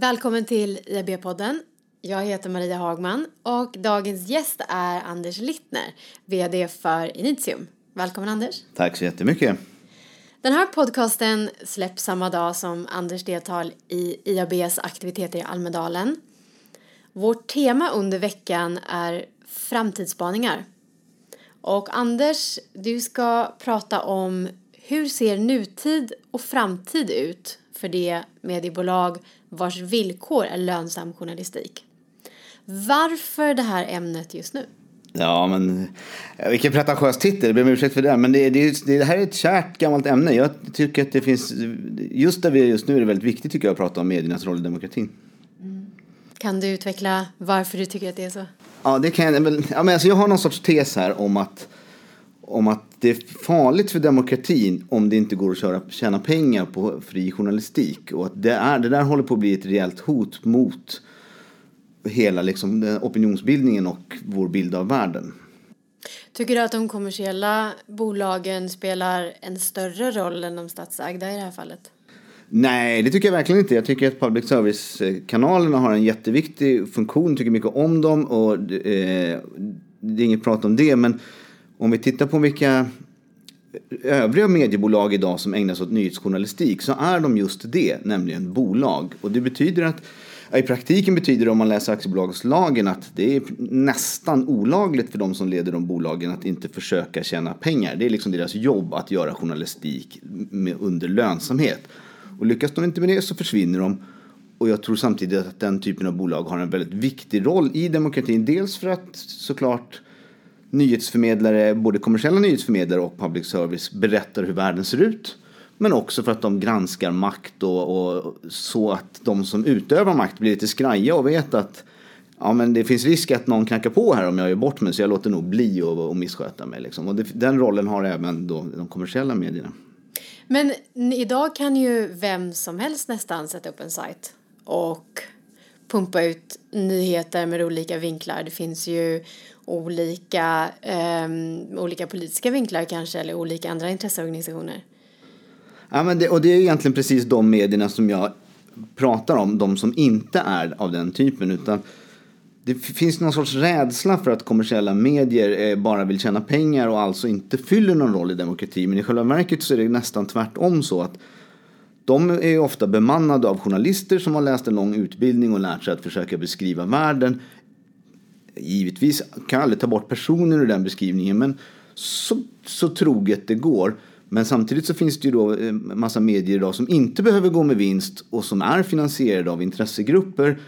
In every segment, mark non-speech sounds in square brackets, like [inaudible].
Välkommen till IAB-podden. Jag heter Maria Hagman och dagens gäst är Anders Littner, VD för Initium. Välkommen Anders. Tack så jättemycket. Den här podcasten släpps samma dag som Anders deltar i IABs aktiviteter i Almedalen. Vårt tema under veckan är framtidsspaningar. Och Anders, du ska prata om hur ser nutid och framtid ut för det mediebolag vars villkor är lönsam journalistik. Varför det här ämnet just nu? Ja, men vilken pretentiös titel, jag ber om ursäkt för det. Men det, det, det, här är ett kärt gammalt ämne. Jag tycker att det finns, just där vi är just nu är det väldigt viktigt tycker jag att prata om mediernas roll i demokratin. Mm. Kan du utveckla varför du tycker att det är så? Ja, det kan jag. Ja, men alltså jag har någon sorts tes här om att, om att det är farligt för demokratin om det inte går att köra, tjäna pengar på fri journalistik. Och att det, är, det där håller på att bli ett rejält hot mot hela liksom, opinionsbildningen och vår bild av världen. Tycker du att de kommersiella bolagen spelar en större roll än de statsägda i det här fallet? Nej, det tycker jag verkligen inte. Jag tycker att public service-kanalerna har en jätteviktig funktion, tycker mycket om dem och eh, det är inget prat om det. Men om vi tittar på vilka övriga mediebolag idag som ägnar sig åt nyhetsjournalistik så är de just det, nämligen bolag. Och det betyder att i praktiken betyder det om man läser aktiebolagslagen att det är nästan olagligt för de som leder de bolagen att inte försöka tjäna pengar. Det är liksom deras jobb att göra journalistik med, under lönsamhet. Och lyckas de inte med det så försvinner de. Och jag tror samtidigt att den typen av bolag har en väldigt viktig roll i demokratin. Dels för att såklart nyhetsförmedlare, både kommersiella nyhetsförmedlare och public service berättar hur världen ser ut. Men också för att de granskar makt och, och så att de som utövar makt blir lite skraja och vet att ja, men det finns risk att någon knackar på här om jag gör bort mig så jag låter nog bli och, och missköta mig. Liksom. Och det, den rollen har även då de kommersiella medierna. Men idag kan ju vem som helst nästan sätta upp en sajt och pumpa ut nyheter med olika vinklar. Det finns ju olika, um, olika politiska vinklar kanske eller olika andra intresseorganisationer. Ja, men det, och det är egentligen precis de medierna som jag pratar om, de som inte är av den typen. utan det finns någon sorts rädsla för att kommersiella medier eh, bara vill tjäna pengar och alltså inte fyller någon roll i demokrati. Men i själva verket så är det nästan tvärtom så att de är ofta bemannade av journalister som har läst en lång utbildning och lärt sig att försöka beskriva världen. Givetvis kan jag aldrig ta bort personer ur den beskrivningen men så, så troget det går. Men samtidigt så finns det ju då en massa medier idag som inte behöver gå med vinst och som är finansierade av intressegrupper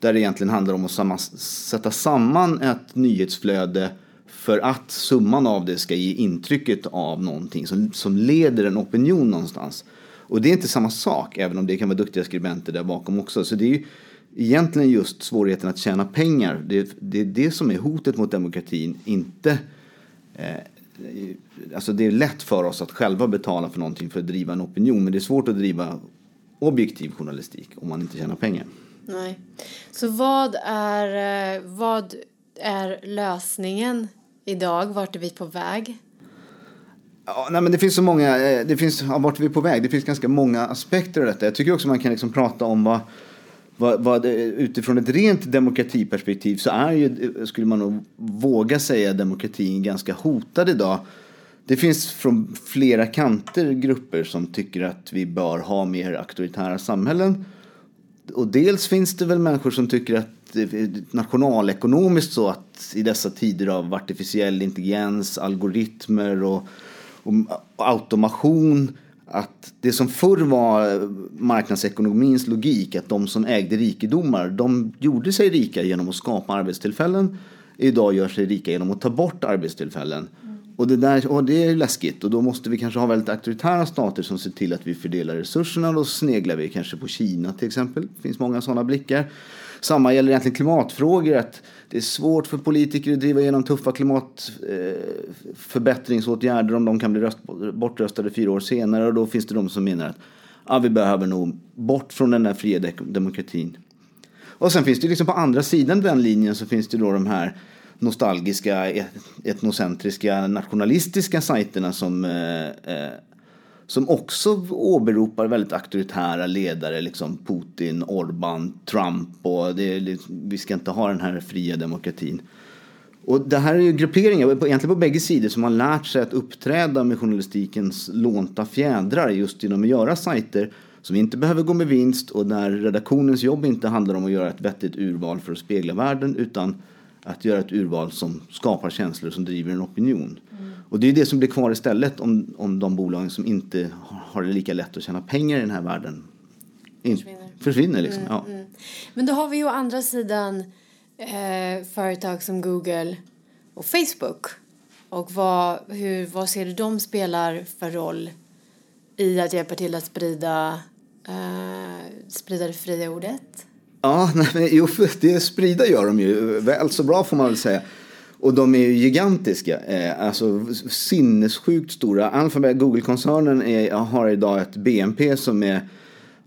där det egentligen handlar om att sätta samman ett nyhetsflöde för att summan av det ska ge intrycket av någonting som, som leder en opinion någonstans. Och det är inte samma sak, även om det kan vara duktiga skribenter där bakom också. Så det är ju egentligen just svårigheten att tjäna pengar. Det, det är det som är hotet mot demokratin, inte eh, Alltså det är lätt för oss att själva betala för någonting för att driva en opinion men det är svårt att driva objektiv journalistik om man inte tjänar pengar. Nej. Så vad är, eh, vad är lösningen idag? Vart är vi på väg? Ja, nej, men det finns så många, eh, det finns, ja, vart är vi på väg? Det finns ganska många aspekter av detta. Jag tycker också man kan liksom prata om vad, vad, vad, eh, utifrån ett rent demokratiperspektiv så är ju, skulle man nog våga säga, demokratin ganska hotad idag. Det finns från flera kanter grupper som tycker att vi bör ha mer auktoritära samhällen. Och dels finns det väl människor som tycker att nationalekonomiskt så att i dessa tider av artificiell intelligens, algoritmer och, och automation att det som förr var marknadsekonomins logik, att de som ägde rikedomar, de gjorde sig rika genom att skapa arbetstillfällen. Idag gör sig rika genom att ta bort arbetstillfällen. Och, det där, och det är läskigt och då måste vi kanske ha väldigt auktoritära stater som ser till att vi fördelar resurserna. Då sneglar vi kanske på Kina till exempel. Det finns många sådana blickar. Samma gäller egentligen klimatfrågor. Att det är svårt för politiker att driva igenom tuffa klimatförbättringsåtgärder om de kan bli röst, bortröstade fyra år senare. Och då finns det de som menar att ja, vi behöver nog bort från den där fria demokratin. Och sen finns det liksom på andra sidan den linjen så finns det då de här nostalgiska, etnocentriska, nationalistiska sajterna som, eh, eh, som också åberopar väldigt auktoritära ledare, liksom Putin, Orban, Trump och det är, vi ska inte ha den här fria demokratin. Och det här är ju grupperingar, egentligen på bägge sidor, som har lärt sig att uppträda med journalistikens lånta fjädrar just genom att göra sajter som inte behöver gå med vinst och där redaktionens jobb inte handlar om att göra ett vettigt urval för att spegla världen utan att göra ett urval som skapar känslor som driver en opinion. Mm. Och det är det som blir kvar istället om, om de bolagen som inte har det lika lätt att tjäna pengar i den här världen in, försvinner. försvinner liksom. Mm, ja. mm. Men då har vi ju å andra sidan eh, företag som Google och Facebook. Och vad, hur, vad ser du de spelar för roll i att hjälpa till att sprida, eh, sprida det fria ordet? Ja, [laughs] nej, men, jo, det sprida gör de ju väl så bra får man väl säga. Och de är ju gigantiska, eh, alltså sinnessjukt stora. Alphabet, Google-koncernen har idag ett BNP som är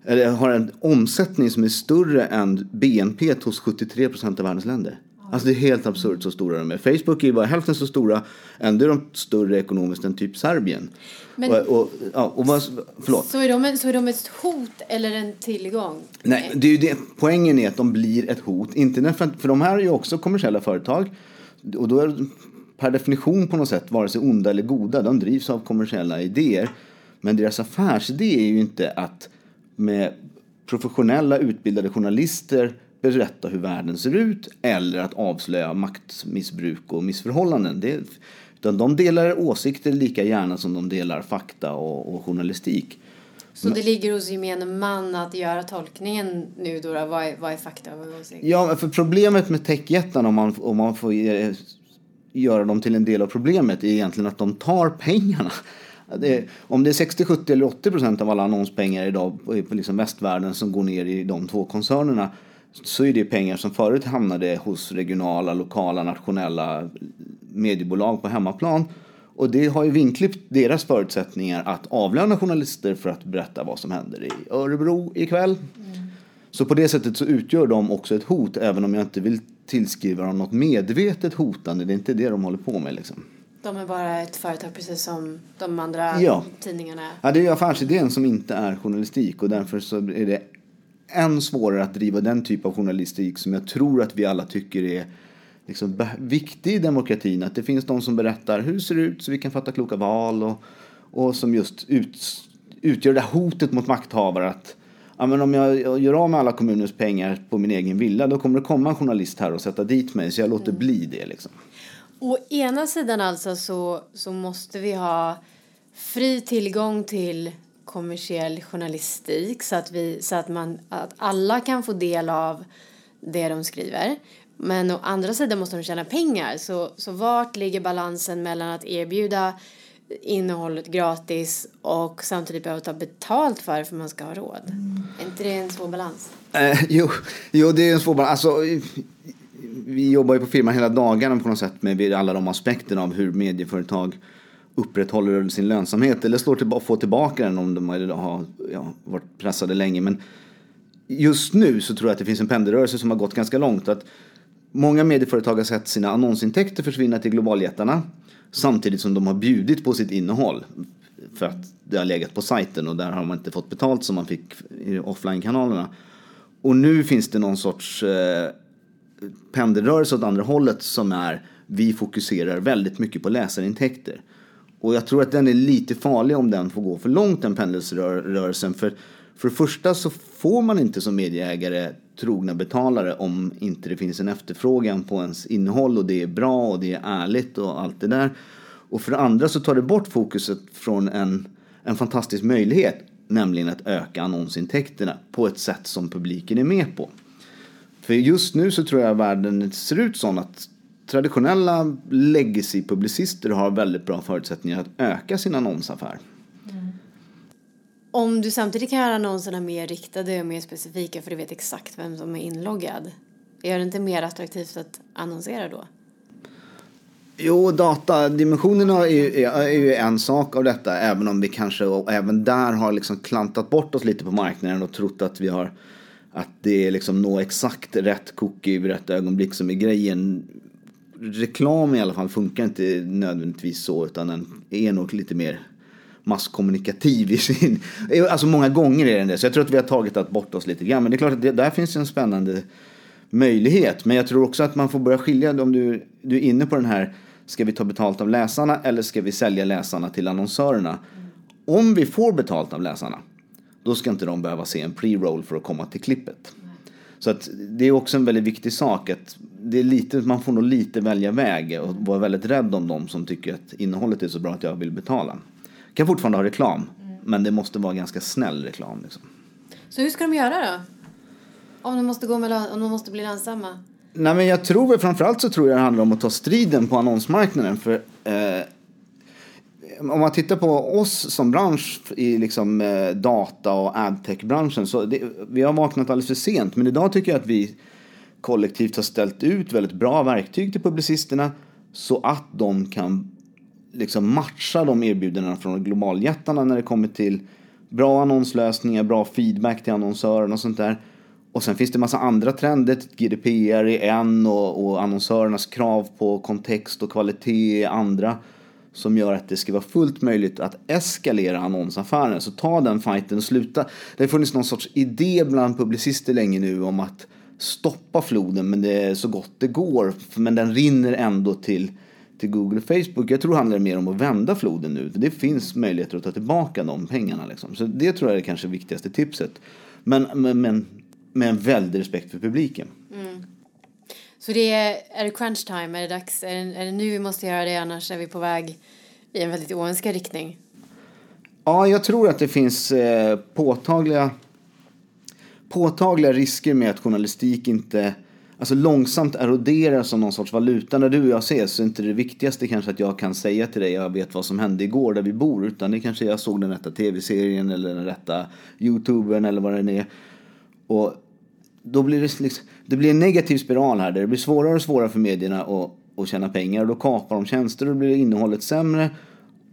eller har en omsättning som är större än BNP hos 73 procent av världens länder. Alltså det är helt absurt så stora de är. Facebook är bara hälften så stora, ändå är de större ekonomiskt än typ Serbien. Men, och, och, ja, och vad, förlåt. Så är, de, så är de ett hot eller en tillgång? Nej, det är det. poängen är att de blir ett hot. Inte för, för de här är ju också kommersiella företag. Och då är per definition på något sätt vare sig onda eller goda. De drivs av kommersiella idéer. Men deras affärsidé är ju inte att med professionella utbildade journalister berätta hur världen ser ut eller att avslöja maktmissbruk och missförhållanden. Det, utan de delar åsikter lika gärna som de delar fakta och, och journalistik. Så det ligger hos gemene man att göra tolkningen nu då? då vad, är, vad är fakta och vad är åsikt? Ja, för problemet med techjättarna om man, om man får göra dem till en del av problemet är egentligen att de tar pengarna. Det, om det är 60, 70 eller 80 procent av alla annonspengar idag på liksom västvärlden som går ner i de två koncernerna så är det pengar som förut hamnade hos regionala, lokala, nationella mediebolag på hemmaplan. Och det har ju vinklippt deras förutsättningar att avlöna journalister för att berätta vad som händer i Örebro ikväll. Mm. Så på det sättet så utgör de också ett hot även om jag inte vill tillskriva dem något medvetet hotande. Det är inte det de håller på med liksom. De är bara ett företag precis som de andra ja. tidningarna. Ja, det är affärsidén som inte är journalistik och därför så är det än svårare att driva den typ av journalistik som jag tror att vi alla tycker är liksom viktig i demokratin. Att det finns de som berättar hur det ser ut så vi kan fatta kloka val och, och som just ut, utgör det hotet mot makthavare att ja, men om jag gör av med alla kommunens pengar på min egen villa då kommer det komma en journalist här och sätta dit mig så jag låter mm. bli det. Liksom. Å ena sidan alltså så, så måste vi ha fri tillgång till kommersiell journalistik så att, vi, så att, man, att alla kan få del av det de skriver. Men å andra sidan måste de tjäna pengar. Så, så vart ligger balansen mellan att erbjuda innehållet gratis och samtidigt behöva ta betalt för det för man ska ha råd? Mm. Är inte det en svår balans? Eh, jo, jo, det är en svår balans. Alltså, vi jobbar ju på firman hela dagarna på något sätt med alla de aspekterna av hur medieföretag upprätthåller sin lönsamhet eller slår tillbaka, får tillbaka den om de har ja, varit pressade länge. Men just nu så tror jag att det finns en pendelrörelse som har gått ganska långt. Att många medieföretag har sett sina annonsintäkter försvinna till globaljättarna samtidigt som de har bjudit på sitt innehåll för att det har legat på sajten och där har man inte fått betalt som man fick i offline-kanalerna. Och nu finns det någon sorts eh, pendelrörelse åt andra hållet som är vi fokuserar väldigt mycket på läsarintäkter. Och jag tror att den är lite farlig om den får gå för långt den pendelrörelsen. För, för det första så får man inte som medieägare trogna betalare om inte det finns en efterfrågan på ens innehåll och det är bra och det är ärligt och allt det där. Och för det andra så tar det bort fokuset från en, en fantastisk möjlighet, nämligen att öka annonsintäkterna på ett sätt som publiken är med på. För just nu så tror jag världen ser ut så att traditionella legacy-publicister har väldigt bra förutsättningar att öka sin annonsaffär. Mm. Om du samtidigt kan göra annonserna mer riktade och mer specifika för du vet exakt vem som är inloggad, är det inte mer attraktivt att annonsera då? Jo, datadimensionerna är ju, är ju en sak av detta, även om vi kanske även där har liksom klantat bort oss lite på marknaden och trott att vi har att det är liksom nå exakt rätt cookie vid rätt ögonblick som är grejen reklam i alla fall funkar inte nödvändigtvis så utan den är nog lite mer masskommunikativ i sin... Alltså många gånger är den det. Så jag tror att vi har tagit att bort oss lite grann. Men det är klart att det, där finns en spännande möjlighet. Men jag tror också att man får börja skilja om du, du är inne på den här Ska vi ta betalt av läsarna eller ska vi sälja läsarna till annonsörerna? Om vi får betalt av läsarna, då ska inte de behöva se en pre-roll för att komma till klippet. Så att det är också en väldigt viktig sak att det är lite, man får nog lite välja väg och vara väldigt rädd om dem som tycker att innehållet är så bra att jag vill betala. Kan fortfarande ha reklam, mm. men det måste vara ganska snäll reklam. Liksom. Så hur ska de göra då? Om de måste, gå med, om de måste bli lönsamma? Nej, men jag tror väl framförallt så tror jag det handlar om att ta striden på annonsmarknaden. För eh, om man tittar på oss som bransch i liksom, eh, data och adtech-branschen så det, vi har vaknat alldeles för sent. Men idag tycker jag att vi kollektivt har ställt ut väldigt bra verktyg till publicisterna så att de kan liksom matcha de erbjudandena från globaljättarna när det kommer till bra annonslösningar, bra feedback till annonsörerna och sånt där. Och sen finns det massa andra trender, GDPR är en och, och annonsörernas krav på kontext och kvalitet är andra som gör att det ska vara fullt möjligt att eskalera annonsaffären. Så ta den fighten och sluta. Det har funnits någon sorts idé bland publicister länge nu om att stoppa floden men det är så gott det går. Men den rinner ändå till, till Google och Facebook. Jag tror det handlar mer om att vända floden nu. För det finns möjligheter att ta tillbaka de pengarna. Liksom. Så det tror jag är det kanske viktigaste tipset. Men, men, men med en väldig respekt för publiken. Mm. För det är, är det crunch time? Är det dags? Är det, är det nu vi måste göra det annars är vi på väg i en väldigt oönskad riktning? Ja, jag tror att det finns eh, påtagliga, påtagliga risker med att journalistik inte alltså långsamt eroderar som någon sorts valuta. När du och jag ses så är inte det viktigaste kanske att jag kan säga till dig jag vet vad som hände igår där vi bor. Utan det kanske jag såg den rätta tv-serien eller den rätta youtubern eller vad det är. Och då blir det, liksom, det blir en negativ spiral här där det blir svårare och svårare för medierna att, att tjäna pengar. Och då kapar de tjänster och då blir innehållet sämre.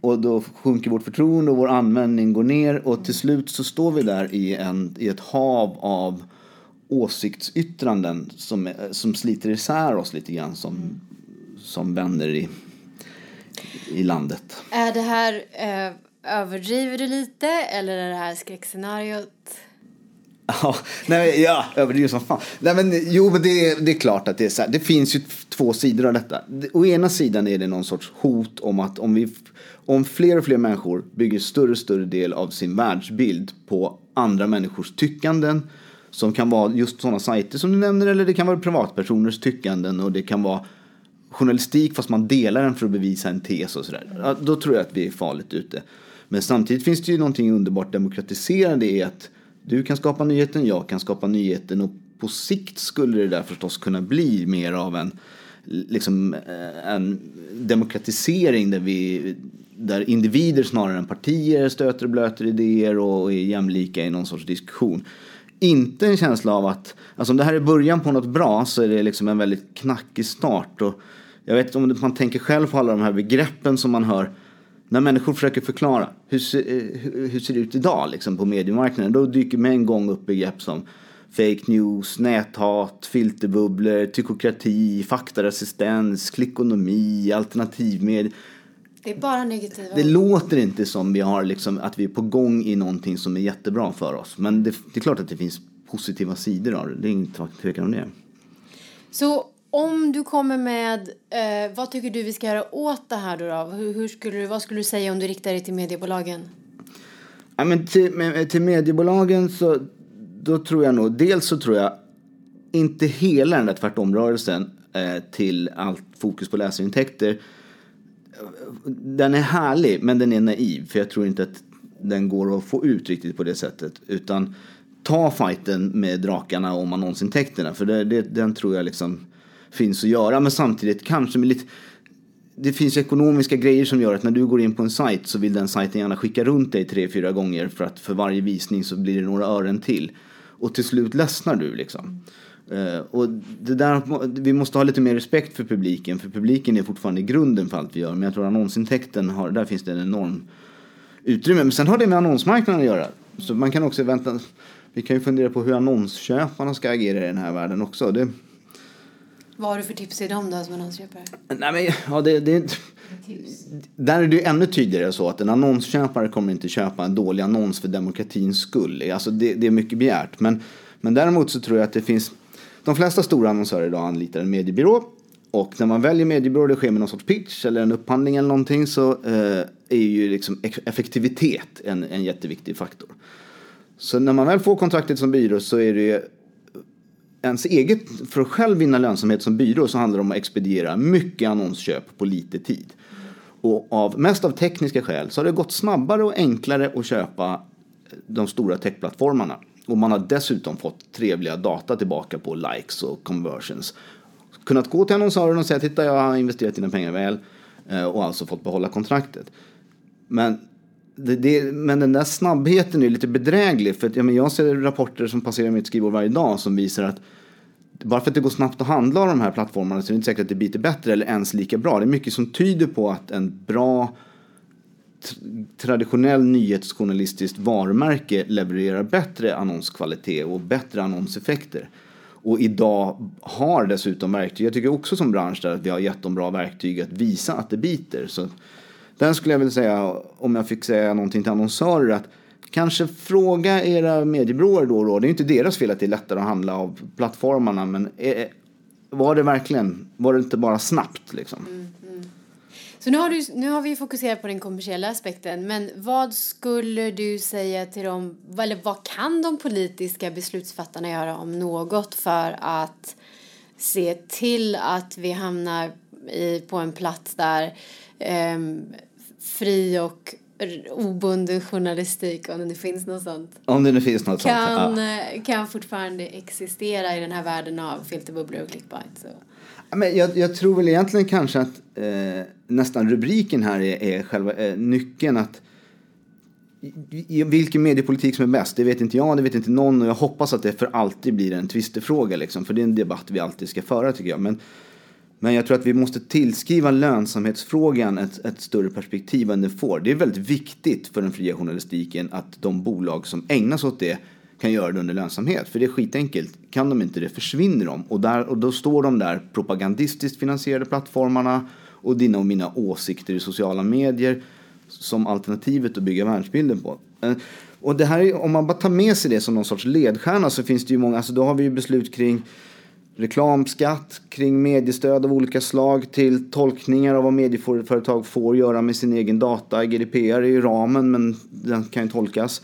Och då sjunker vårt förtroende och vår användning går ner. Och till slut så står vi där i, en, i ett hav av åsiktsyttranden som, eh, som sliter isär oss lite grann som, mm. som vänner i, i landet. Är det här, eh, överdriver du lite eller är det här skräckscenariot [laughs] Ja, nej, ja överdrivet som fan. Nej, men, jo, men det, det är klart att det är så här. Det finns ju två sidor av detta. Å ena sidan är det någon sorts hot om att om, vi, om fler och fler människor bygger större och större del av sin världsbild på andra människors tyckanden som kan vara just sådana sajter som du nämner eller det kan vara privatpersoners tyckanden och det kan vara journalistik fast man delar den för att bevisa en tes och sådär. Ja, då tror jag att vi är farligt ute. Men samtidigt finns det ju någonting underbart demokratiserande i att du kan skapa nyheten, jag kan skapa nyheten och på sikt skulle det där förstås kunna bli mer av en, liksom, eh, en demokratisering där, vi, där individer snarare än partier stöter och blöter idéer och är jämlika i någon sorts diskussion. Inte en känsla av att, alltså om det här är början på något bra så är det liksom en väldigt knackig start. Och jag vet om man tänker själv på alla de här begreppen som man hör när människor försöker förklara hur, ser, eh, hur ser det ut idag liksom, på mediemarknaden då dyker med en gång upp begrepp som fake news, näthat, filterbubblor, tyckokrati, faktaresistens, klickonomi, alternativmedier. Det är bara negativa Det låter inte som vi har liksom, att vi är på gång i någonting som är jättebra för oss. Men det, det är klart att det finns positiva sidor av det. Det är inte tvekan om det. Så om du kommer med, eh, vad tycker du vi ska göra åt det här då? då? Hur, hur, skulle du, vad skulle du säga om du riktar dig till mediebolagen? Ja, men till, med, till mediebolagen så då tror jag nog, dels så tror jag inte hela den där tvärtomrörelsen eh, till allt fokus på läsarintäkter. Den är härlig, men den är naiv. För jag tror inte att den går att få ut riktigt på det sättet. Utan ta fighten med drakarna om annonsintäkterna. För det, det, den tror jag liksom finns att göra. Men samtidigt kanske med lite det finns ekonomiska grejer som gör att när du går in på en sajt så vill den sajten gärna skicka runt dig tre, fyra gånger för att för varje visning så blir det några ören till. Och till slut ledsnar du liksom. Uh, och det där, vi måste ha lite mer respekt för publiken, för publiken är fortfarande grunden för allt vi gör. Men jag tror annonsintäkten, har, där finns det en enorm utrymme. Men sen har det med annonsmarknaden att göra. Så man kan också vänta, vi kan ju fundera på hur annonsköparna ska agera i den här världen också. Det, vad har du för tips till dem då som annonsköpare? Nej, men, ja, det, det, där är det ju ännu tydligare så att en annonsköpare kommer inte köpa en dålig annons för demokratins skull. Alltså det, det är mycket begärt. Men, men däremot så tror jag att det finns de flesta stora annonsörer idag anlitar en mediebyrå och när man väljer mediebyrå, det sker med någon sorts pitch eller en upphandling eller någonting så eh, är ju liksom effektivitet en, en jätteviktig faktor. Så när man väl får kontraktet som byrå så är det ens eget, för att själv vinna lönsamhet som byrå så handlar det om att expediera mycket annonsköp på lite tid. Och av, mest av tekniska skäl så har det gått snabbare och enklare att köpa de stora techplattformarna. Och man har dessutom fått trevliga data tillbaka på likes och conversions. Kunnat gå till annonsören och säga titta jag har investerat dina pengar väl eh, och alltså fått behålla kontraktet. Men, det, det, men den där snabbheten är lite bedräglig för att, ja, men jag ser rapporter som passerar mitt skrivbord varje dag som visar att bara för att det går snabbt att handla av de här plattformarna så är det inte säkert att det biter bättre eller ens lika bra. Det är mycket som tyder på att en bra traditionell nyhetsjournalistiskt varumärke levererar bättre annonskvalitet och bättre annonseffekter. Och idag har dessutom verktyg, jag tycker också som bransch där att vi har gett dem bra verktyg att visa att det biter. Så den skulle jag vilja säga, om jag fick säga någonting till annonsörer, att kanske fråga era mediebyråer då och då. Det är inte deras fel att det är lättare att handla av plattformarna, men är, var det verkligen, var det inte bara snabbt liksom? Mm. mm. Så nu har, du, nu har vi fokuserat på den kommersiella aspekten, men vad skulle du säga till dem, eller vad kan de politiska beslutsfattarna göra om något för att se till att vi hamnar i, på en plats där eh, fri och obunden journalistik, om det nu finns något sånt. Om det nu finns något kan, sånt, ja. Kan fortfarande existera i den här världen av filterbubblor och clickbait. Så. Men jag, jag tror väl egentligen kanske att eh, nästan rubriken här är, är själva eh, nyckeln att vilken mediepolitik som är bäst, det vet inte jag, det vet inte någon och jag hoppas att det för alltid blir en tvistefråga liksom, för det är en debatt vi alltid ska föra tycker jag. Men, men jag tror att vi måste tillskriva lönsamhetsfrågan ett, ett större perspektiv än det får. Det är väldigt viktigt för den fria journalistiken att de bolag som ägnar sig åt det kan göra det under lönsamhet. För det är skitenkelt. Kan de inte det försvinner de. Och, där, och då står de där propagandistiskt finansierade plattformarna och dina och mina åsikter i sociala medier som alternativet att bygga världsbilden på. Eh, och det här, om man bara tar med sig det som någon sorts ledstjärna så finns det ju många, alltså då har vi ju beslut kring reklamskatt, kring mediestöd av olika slag till tolkningar av vad medieföretag får göra med sin egen data. GDPR är ju ramen men den kan ju tolkas.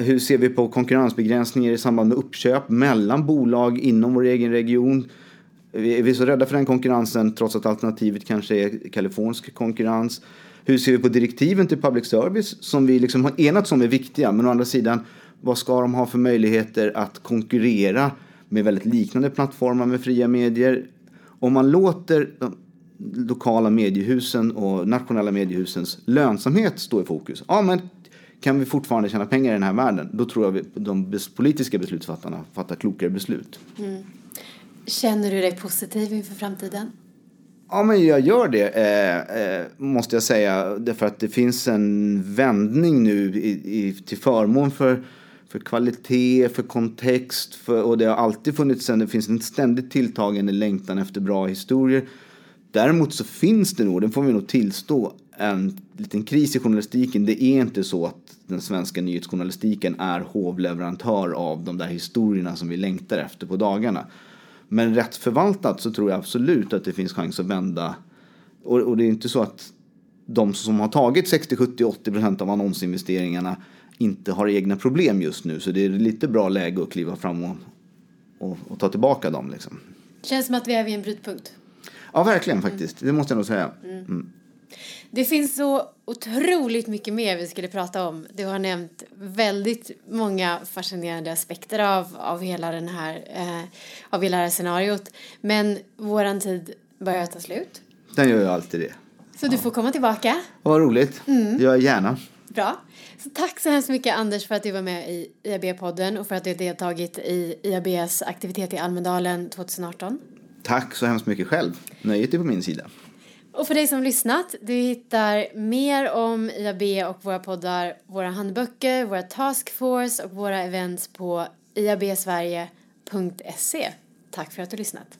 Hur ser vi på konkurrensbegränsningar i samband med uppköp mellan bolag inom vår egen region? Är vi så rädda för den konkurrensen trots att alternativet kanske är kalifornisk konkurrens? Hur ser vi på direktiven till public service som vi liksom har enats om är viktiga men å andra sidan vad ska de ha för möjligheter att konkurrera med väldigt liknande plattformar med fria medier? Om man låter de lokala mediehusen och nationella mediehusens lönsamhet stå i fokus, ja men kan vi fortfarande tjäna pengar i den här världen, då tror jag att de politiska beslutsfattarna fattar klokare beslut. Mm. Känner du dig positiv inför framtiden? Ja, men jag gör det, eh, eh, måste jag säga. Därför att det finns en vändning nu i, i, till förmån för, för kvalitet, för kontext. För, och det har alltid funnits en, det finns en ständigt tilltagande längtan efter bra historier. Däremot så finns det nog, det får vi nog tillstå, en liten kris i journalistiken. Det är inte så att den svenska nyhetsjournalistiken är hovleverantör av de där historierna som vi längtar efter på dagarna. Men rätt förvaltat så tror jag absolut att det finns chans att vända. Och, och det är inte så att de som har tagit 60, 70, 80 procent av annonsinvesteringarna inte har egna problem just nu. Så det är lite bra läge att kliva fram och, och, och ta tillbaka dem. Liksom. Känns som att vi är vid en brytpunkt. Ja, verkligen faktiskt. Det måste jag nog säga. Mm. Mm. Det finns så otroligt mycket mer vi skulle prata om. Du har nämnt väldigt många fascinerande aspekter av, av, hela, den här, eh, av hela det här scenariot. Men våran tid börjar ta slut. Den gör ju alltid det. Så ja. du får komma tillbaka. Vad roligt. Mm. Det gör jag gärna. Bra. Så tack så hemskt mycket Anders för att du var med i IAB-podden och för att du har deltagit i IABs aktivitet i Almedalen 2018. Tack så hemskt mycket själv. Nöjet är på min sida. Och för dig som lyssnat, du hittar mer om IAB och våra poddar, våra handböcker, våra taskforce och våra events på iabsverige.se. Tack för att du lyssnat.